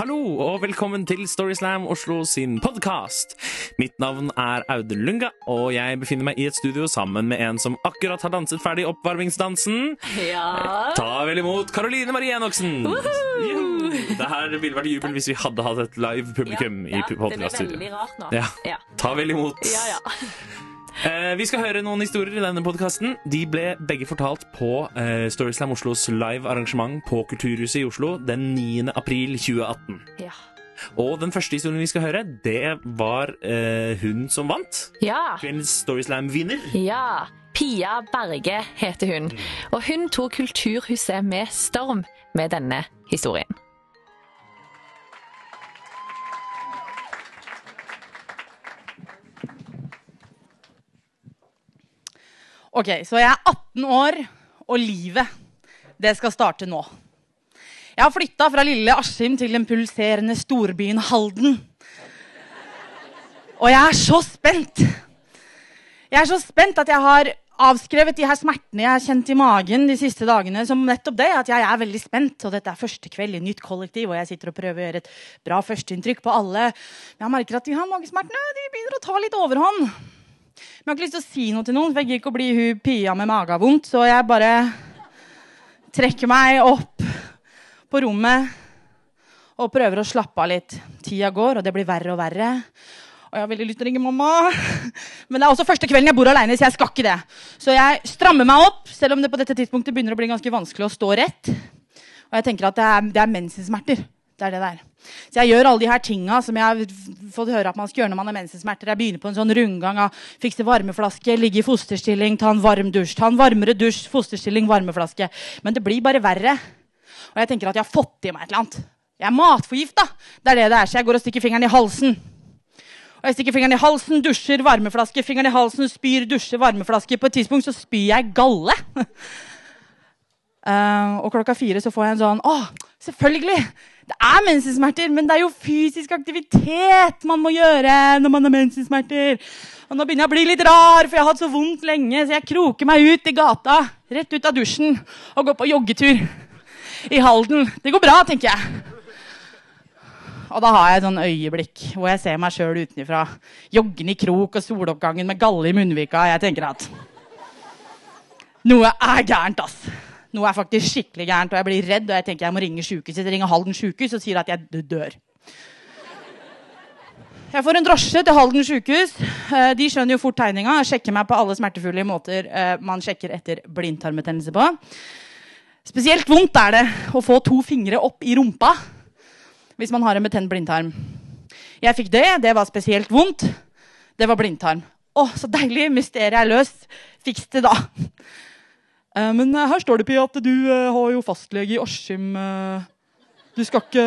Hallo og velkommen til Storyslam Oslo sin podkast. Mitt navn er Audun Lunga, og jeg befinner meg i et studio sammen med en som akkurat har danset ferdig oppvarmingsdansen. Ja. Ta vel imot Karoline Marie Enoksen. Det her ville vært jubel hvis vi hadde hatt et live publikum ja, i Det blir veldig rart nå. Ja. Ja. Ta vel imot. Ja, ja. Eh, vi skal høre noen historier i denne podkasten. De ble begge fortalt på eh, Storyslam Oslos live arrangement på Kulturhuset i Oslo den 9. april 2018. Ja. Og den første historien vi skal høre, det var eh, hun som vant. ja. Kveldens Storyslam-vinner. Ja. Pia Berge heter hun. Og hun tok Kulturhuset med storm med denne historien. Ok, så jeg er 18 år, og livet, det skal starte nå. Jeg har flytta fra lille Askim til den pulserende storbyen Halden. Og jeg er så spent! Jeg er så spent at jeg har avskrevet de her smertene jeg har kjent i magen de siste dagene som nettopp det, at jeg er veldig spent. Og dette er første kveld i nytt kollektiv, og jeg sitter og prøver å gjøre et bra førsteinntrykk på alle. Men jeg merker at de her magesmertene de begynner å ta litt overhånd. Men jeg har ikke lyst til å si noe til noen, for jeg gidder ikke å bli hun Pia med magevondt. Så jeg bare trekker meg opp på rommet og prøver å slappe av litt. Tida går, og det blir verre og verre. Og jeg har veldig lyst til å ringe mamma. Men det er også første kvelden jeg bor alene, så jeg skal ikke det. Så jeg strammer meg opp, selv om det på dette tidspunktet begynner å bli ganske vanskelig å stå rett. Og jeg tenker at det er, det er mensensmerter. Det er det der. Så jeg gjør alle de her tinga som jeg har fått høre at man skal gjøre når man har mensensmerter. Jeg begynner på en sånn rundgang av fikse varmeflaske, ligge i fosterstilling, ta en varm dusj. Ta en varmere dusj, fosterstilling, varmeflaske. Men det blir bare verre. Og jeg tenker at jeg har fått i meg et eller annet. Jeg er matforgifta. Det er det det er. Så jeg går og stikker fingeren i halsen. Og jeg stikker fingeren i halsen, dusjer, varmeflaske, fingeren i halsen, spyr, dusjer, varmeflaske. På et tidspunkt så spyr jeg galle. uh, og klokka fire så får jeg en sånn Å, selvfølgelig! Det er mensensmerter, men det er jo fysisk aktivitet man må gjøre når man har mensensmerter. Og nå begynner jeg å bli litt rar, for jeg har hatt så vondt lenge, så jeg kroker meg ut i gata, rett ut av dusjen, og går på joggetur i Halden. Det går bra, tenker jeg. Og da har jeg et sånn øyeblikk hvor jeg ser meg sjøl utenfra. Joggende i krok og soloppgangen med galle i munnvika. Jeg tenker at noe er gærent, ass. Noe er faktisk skikkelig gærent, og jeg blir redd. Og jeg tenker jeg må ringe sykehuset. Jeg ringer Halden sykehus og sier at jeg dør. Jeg får en drosje til Halden sykehus. Eh, De skjønner jo fort tegninga. Sjekker meg på alle smertefulle måter eh, man sjekker etter blindtarmbetennelse på. Spesielt vondt er det å få to fingre opp i rumpa hvis man har en betent blindtarm. Jeg fikk det. Det var spesielt vondt. Det var blindtarm. Å, så deilig! Mysteriet er løst. Fiks det, da. Eh, Men eh, her står det, Pia, at du eh, har jo fastlege i Askim. Du skal ikke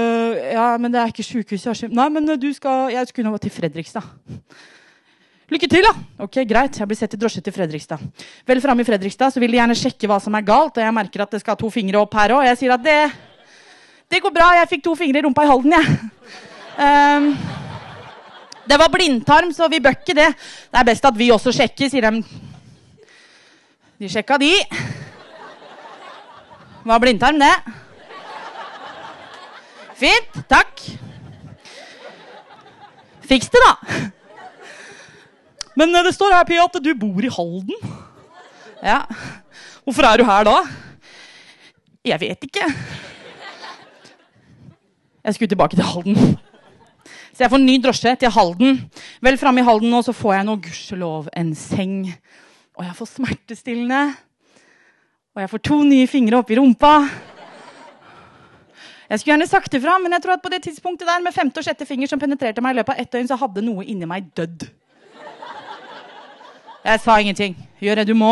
Ja, men det er ikke sykehus i Askim. Nei, men du skal Jeg skulle nå til Fredrikstad. Lykke til, da! Ok, Greit, jeg blir sett i drosje til Fredrikstad. Vel framme i Fredrikstad så vil de gjerne sjekke hva som er galt, og jeg merker at det skal to fingre opp her òg. Jeg sier at det, det går bra, jeg fikk to fingre i rumpa i Halden, jeg. Um, det var blindtarm, så vi bør ikke det. Det er best at vi også sjekker, sier de. De sjekka, de. Var blindtarm, det. Fint. Takk. Fiks det, da. Men eh, det står her, Pia, at du bor i Halden. Ja. Hvorfor er du her da? Jeg vet ikke. Jeg skulle tilbake til Halden. Så jeg får en ny drosje til Halden. Vel framme i Halden nå så får jeg nå gudskjelov en seng. Og jeg får smertestillende. Og jeg får to nye fingre oppi rumpa. Jeg skulle gjerne sagt ifra, men jeg tror at på det tidspunktet der med femte og sjette finger som penetrerte meg i løpet av ett døgn, så hadde noe inni meg dødd. Jeg sa ingenting. Gjør det du må.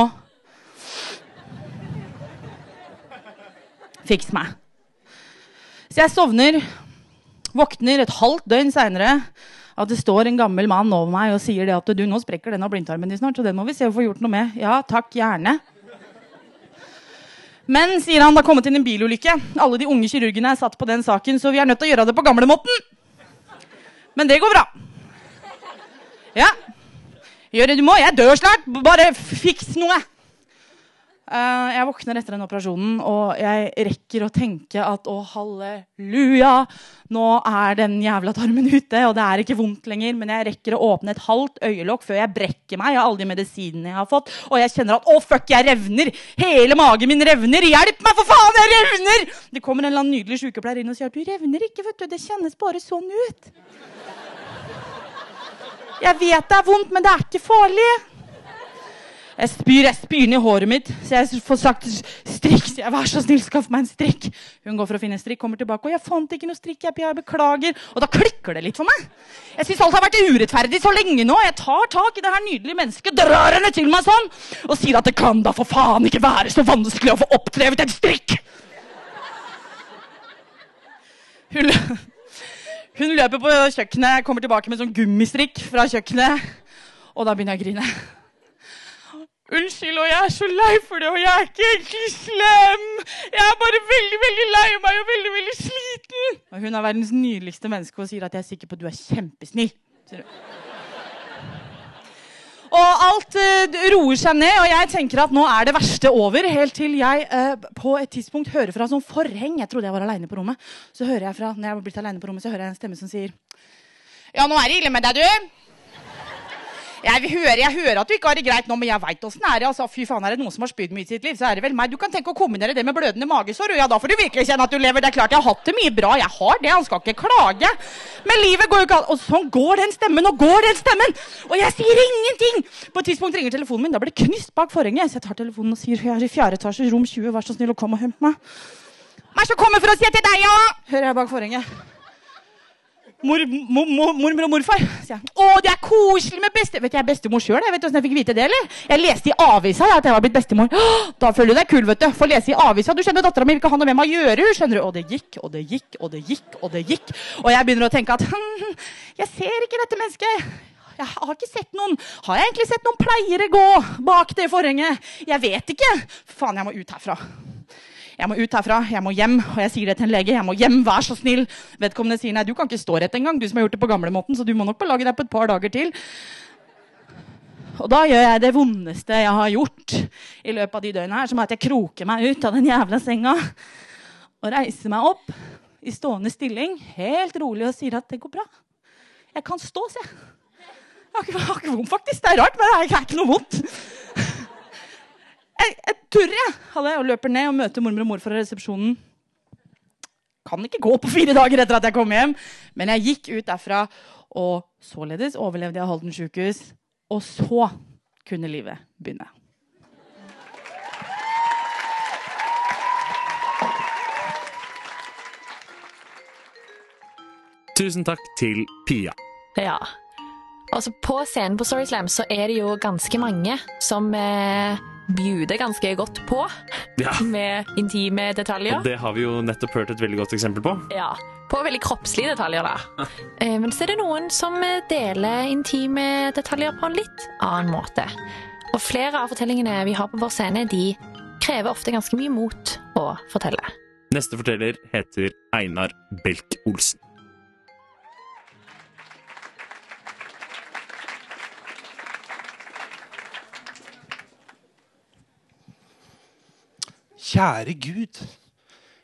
Fiks meg. Så jeg sovner, våkner et halvt døgn seinere at det står en gammel mann over meg og sier det at du, nå sprekker den av blindtarmen din snart, så den må vi se å få gjort noe med. Ja, takk, gjerne. Men, sier han, det har kommet inn en bilulykke. Alle de unge kirurgene er satt på den saken, så vi er nødt til å gjøre det på gamlemåten. Men det går bra. Ja. Gjør det du må. Jeg dør snart. Bare fiks noe. Eh, jeg våkner etter den operasjonen, og jeg rekker å tenke at å, halleluja, nå er den jævla tarmen ute, og det er ikke vondt lenger. Men jeg rekker å åpne et halvt øyelokk før jeg brekker meg av alle de medisinene jeg har fått. Og jeg kjenner at å, fuck, jeg revner! Hele magen min revner! Hjelp meg, for faen, jeg revner! Det kommer en eller annen nydelig sykepleier inn og sier at du revner ikke, vet du. Det kjennes bare sånn ut. Jeg vet det er vondt, men det er ikke farlig. Jeg spyr jeg spyr ned håret mitt, så jeg får sagt strikk. Så jeg, Vær så snill, skaff meg en strikk. Hun går for å finne en strikk, kommer tilbake, og jeg fant ikke noe strikk. Jeg, jeg beklager. Og da klikker det litt for meg. Jeg syns alt har vært urettferdig så lenge nå. Jeg tar tak i det her nydelige mennesket, drar henne til meg sånn, og sier at det kan da for faen ikke være så vanskelig å få oppdrevet en strikk. Hun, hun løper på kjøkkenet, kommer tilbake med sånn gummistrikk fra kjøkkenet, og da begynner jeg å grine. Unnskyld, og jeg er så lei for det, og jeg er ikke egentlig slem. Jeg er bare veldig, veldig lei meg og veldig, veldig sliten. Og hun er verdens nydeligste menneske og sier at jeg er sikker på at du er kjempesnill. Og alt uh, roer seg ned, og jeg tenker at nå er det verste over. Helt til jeg uh, på et tidspunkt hører fra sånn forheng. Jeg trodde jeg var aleine på rommet. Så hører jeg fra, når jeg var blitt alene på rommet, så hører jeg en stemme som sier Ja, nå er det ille med deg, du. Jeg hører, jeg hører at du ikke har det greit nå, men jeg veit åssen det er. Altså, fy faen, er det noen som har spydd mye i sitt liv, så er det vel meg. Du kan tenke å kombinere det med blødende magesår. og Ja, da får du virkelig kjenne at du lever. Det er klart jeg har hatt det mye bra. Jeg har det. Han skal ikke klage. Men livet går jo ikke an. Og sånn går den stemmen, og går den stemmen. Og jeg sier ingenting. På et tidspunkt ringer telefonen min. Da blir det knust bak forhenget. Så jeg tar telefonen og sier jeg er i fjerde etasje, rom 20, vær så snill og kom og hente meg. Vær så komme for å si til deg, ja! Hører jeg bak forhenget. Mor, mor, mor, mormor og morfar. sier jeg. Å, det er koselig med beste... Vet du, jeg er bestemor sjøl. Vet du jeg fikk vite det, eller? Jeg leste i avisa at jeg var blitt bestemor. Da føler du deg kul, vet du. Få lese i avisa. Du skjønner, Dattera mi vil ikke ha noe med meg å gjøre. skjønner du. Og det gikk, og det gikk, og det gikk, og det gikk. Og jeg begynner å tenke at hm, jeg ser ikke dette mennesket. Jeg har ikke sett noen Har jeg egentlig sett noen pleiere gå bak det forhenget? Jeg vet ikke. Faen, jeg må ut herfra. Jeg må ut herfra, jeg må hjem, og jeg sier det til en lege. Jeg må hjem, vær så snill. Vedkommende sier nei, du kan ikke stå rett engang, du som har gjort det på gamlemåten, så du må nok belage deg på et par dager til. Og da gjør jeg det vondeste jeg har gjort i løpet av de døgnene her, som er at jeg kroker meg ut av den jævla senga og reiser meg opp i stående stilling, helt rolig, og sier at det går bra. Jeg kan stå, sier jeg. Jeg har ikke, vondt, faktisk. Det er rart, men det er ikke noe vondt jeg, jeg tør, jeg. Hadde, og løper ned og møter mormor og mor fra resepsjonen. Kan ikke gå på fire dager etter at jeg kom hjem, men jeg gikk ut derfra. Og således overlevde jeg Halden sjukehus. Og så kunne livet begynne. Tusen takk til Pia. Ja. Altså, på scenen på Storyslam så er det jo ganske mange som eh, bjuder ganske godt på Ja. med intime detaljer. Og det har vi jo nettopp hørt et veldig godt eksempel på. Ja, på veldig kroppslige detaljer, da. Eh, Men så er det noen som eh, deler intime detaljer på en litt annen måte. Og flere av fortellingene vi har på vår scene, de krever ofte ganske mye mot å fortelle. Neste forteller heter Einar Belk-Olsen. Kjære Gud,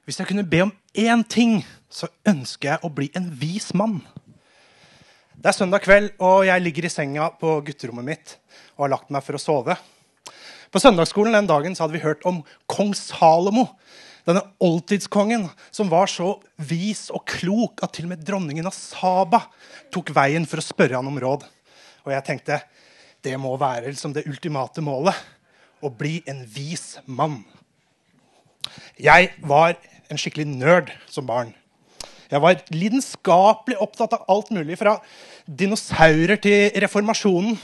hvis jeg kunne be om én ting, så ønsker jeg å bli en vis mann. Det er søndag kveld, og jeg ligger i senga på gutterommet mitt og har lagt meg for å sove. På søndagsskolen den dagen hadde vi hørt om kong Salomo. Denne oldtidskongen som var så vis og klok at til og med dronningen av Saba tok veien for å spørre han om råd. Og jeg tenkte det må være liksom det ultimate målet. Å bli en vis mann. Jeg var en skikkelig nerd som barn. Jeg var lidenskapelig opptatt av alt mulig, fra dinosaurer til reformasjonen.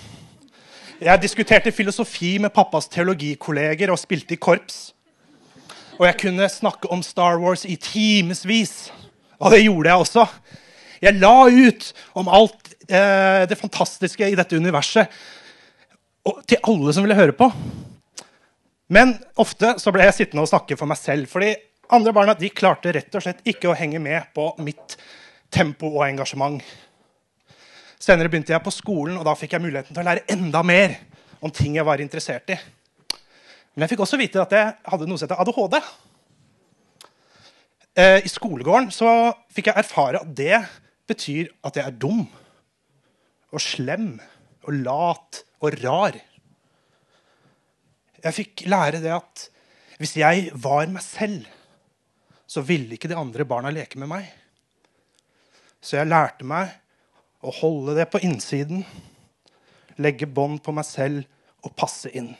Jeg diskuterte filosofi med pappas teologikolleger og spilte i korps. Og jeg kunne snakke om Star Wars i timevis. Og det gjorde jeg også. Jeg la ut om alt eh, det fantastiske i dette universet og til alle som ville høre på. Men ofte så ble jeg sittende og snakke for meg selv. fordi andre barna de klarte rett og slett ikke å henge med på mitt tempo og engasjement. Senere begynte jeg på skolen, og da fikk jeg muligheten til å lære enda mer om ting jeg var interessert i. Men jeg fikk også vite at jeg hadde noe som heter ADHD. Eh, I skolegården så fikk jeg erfare at det betyr at jeg er dum og slem og lat og rar. Jeg fikk lære det at hvis jeg var meg selv, så ville ikke de andre barna leke med meg. Så jeg lærte meg å holde det på innsiden, legge bånd på meg selv og passe inn.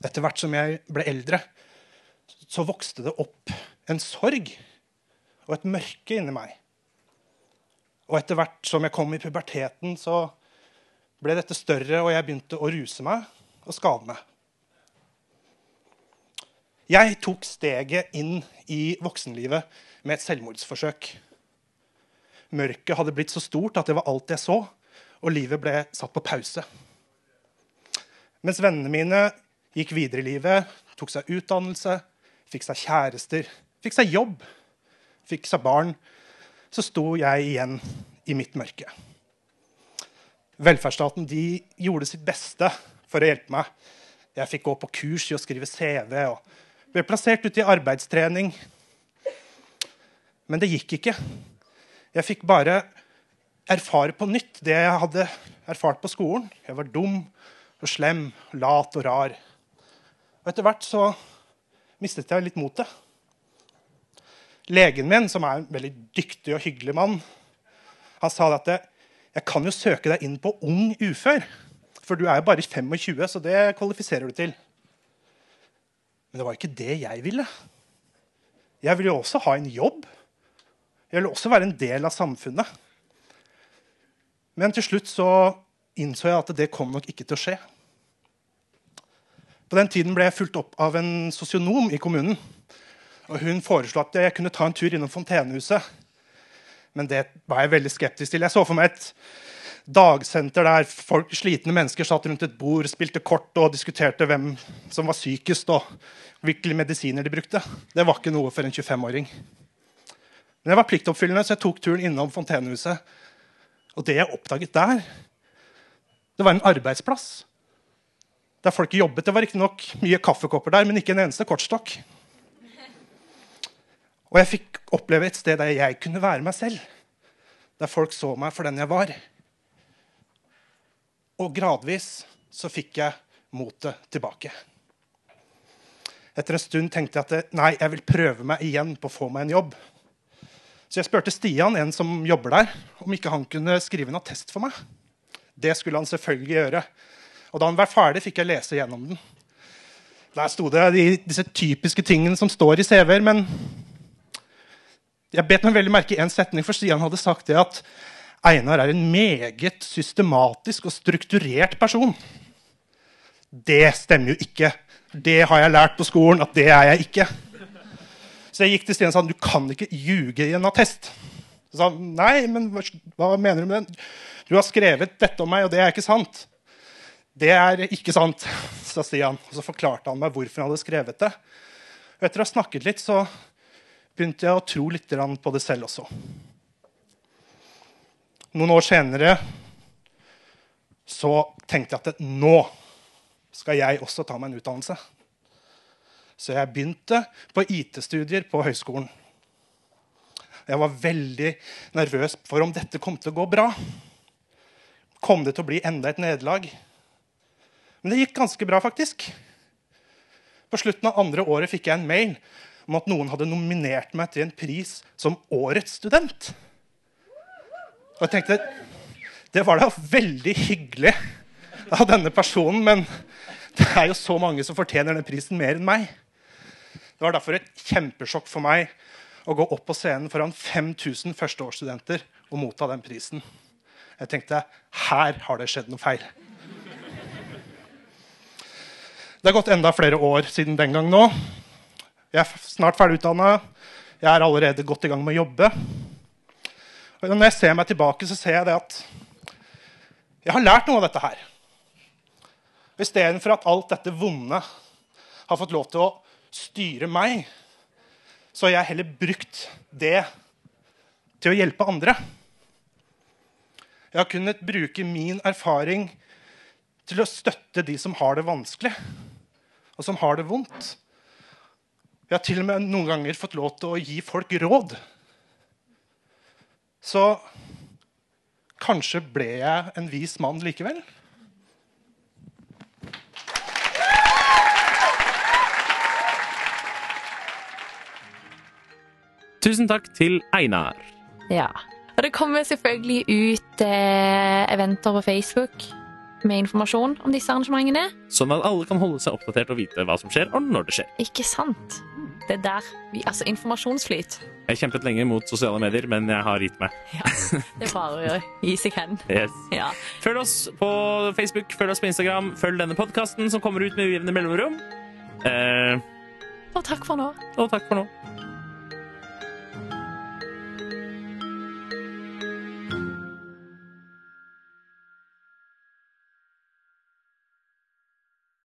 Etter hvert som jeg ble eldre, så vokste det opp en sorg og et mørke inni meg. Og etter hvert som jeg kom i puberteten, så ble dette større, og jeg begynte å ruse meg og skade meg. Jeg tok steget inn i voksenlivet med et selvmordsforsøk. Mørket hadde blitt så stort at det var alt jeg så, og livet ble satt på pause. Mens vennene mine gikk videre i livet, tok seg utdannelse, fikk seg kjærester, fikk seg jobb, fikk seg barn, så sto jeg igjen i mitt mørke. Velferdsstaten de gjorde sitt beste for å hjelpe meg. Jeg fikk gå på kurs i å skrive CV og ble plassert ute i arbeidstrening. Men det gikk ikke. Jeg fikk bare erfare på nytt det jeg hadde erfart på skolen. Jeg var dum og slem, lat og rar. Og etter hvert så mistet jeg litt motet. Legen min, som er en veldig dyktig og hyggelig mann, han sa at jeg kan jo søke deg inn på ung ufør. For du er jo bare 25, så det kvalifiserer du til. Men det var ikke det jeg ville. Jeg ville jo også ha en jobb. Jeg ville også være en del av samfunnet. Men til slutt så innså jeg at det kom nok ikke til å skje. På den tiden ble jeg fulgt opp av en sosionom i kommunen. Og Hun foreslo at jeg kunne ta en tur innom Fontenehuset. Men det var jeg veldig skeptisk til. Jeg så for meg et dagsenter der folk, slitne mennesker satt rundt et bord, spilte kort og diskuterte hvem som var sykest, og hvilke medisiner de brukte. Det var ikke noe for en 25-åring. Men jeg var pliktoppfyllende, så jeg tok turen innom Fontenehuset. Og det jeg oppdaget der, det var en arbeidsplass der folk jobbet. Det var riktignok mye kaffekopper der, men ikke en eneste kortstokk. Og jeg fikk oppleve et sted der jeg kunne være meg selv. Der folk så meg for den jeg var. Og gradvis så fikk jeg motet tilbake. Etter en stund tenkte jeg at nei, jeg vil prøve meg igjen på å få meg en jobb. Så jeg spurte Stian, en som jobber der, om ikke han kunne skrive en attest for meg. Det skulle han selvfølgelig gjøre. Og da han var ferdig, fikk jeg lese gjennom den. Der sto det de, disse typiske tingene som står i CV-er, men jeg bet meg veldig merke i en setning, for Stian hadde sagt det at Einar er en meget systematisk og strukturert person. Det stemmer jo ikke. Det har jeg lært på skolen at det er jeg ikke. Så jeg gikk til Stian og sa du kan ikke ljuge i en attest. Så sa han nei, men hva mener du med den? Du har skrevet dette om meg, og det er ikke sant. Det er ikke sant, sa Stian. Og så forklarte han meg hvorfor han hadde skrevet det. Og etter å ha snakket litt så begynte jeg å tro litt på det selv også. Noen år senere så tenkte jeg at nå skal jeg også ta meg en utdannelse. Så jeg begynte på IT-studier på høyskolen. Jeg var veldig nervøs for om dette kom til å gå bra. Kom det til å bli enda et nederlag? Men det gikk ganske bra, faktisk. På slutten av andre året fikk jeg en mail om at noen hadde nominert meg til en pris som årets student. Og jeg tenkte det var da veldig hyggelig av denne personen, men det er jo så mange som fortjener den prisen mer enn meg. Det var derfor et kjempesjokk for meg å gå opp på scenen foran 5000 førsteårsstudenter og motta den prisen. Jeg tenkte her har det skjedd noe feil. Det har gått enda flere år siden den gang nå. Jeg er snart ferdig utdanna. Jeg er allerede godt i gang med å jobbe. Og når jeg ser meg tilbake, så ser jeg det at jeg har lært noe av dette her. Istedenfor at alt dette vonde har fått lov til å styre meg, så har jeg heller brukt det til å hjelpe andre. Jeg har kunnet bruke min erfaring til å støtte de som har det vanskelig. og som har det vondt. Jeg har til og med noen ganger fått lov til å gi folk råd. Så kanskje ble jeg en vis mann likevel. Tusen takk til Einar. Ja. Og det kommer selvfølgelig ut eh, eventer på Facebook med informasjon om disse arrangementene. Sånn at alle kan holde seg oppdatert og vite hva som skjer, og når det skjer. Ikke sant? Det er der vi Altså, informasjonsflyt. Jeg kjempet lenge mot sosiale medier, men jeg har gitt meg. Ja. Det er bare å. Gi seg hen. Yes. Ja. Følg oss på Facebook, følg oss på Instagram, følg denne podkasten som kommer ut med ujevne mellomrom. Eh, Og takk for nå. og takk for nå.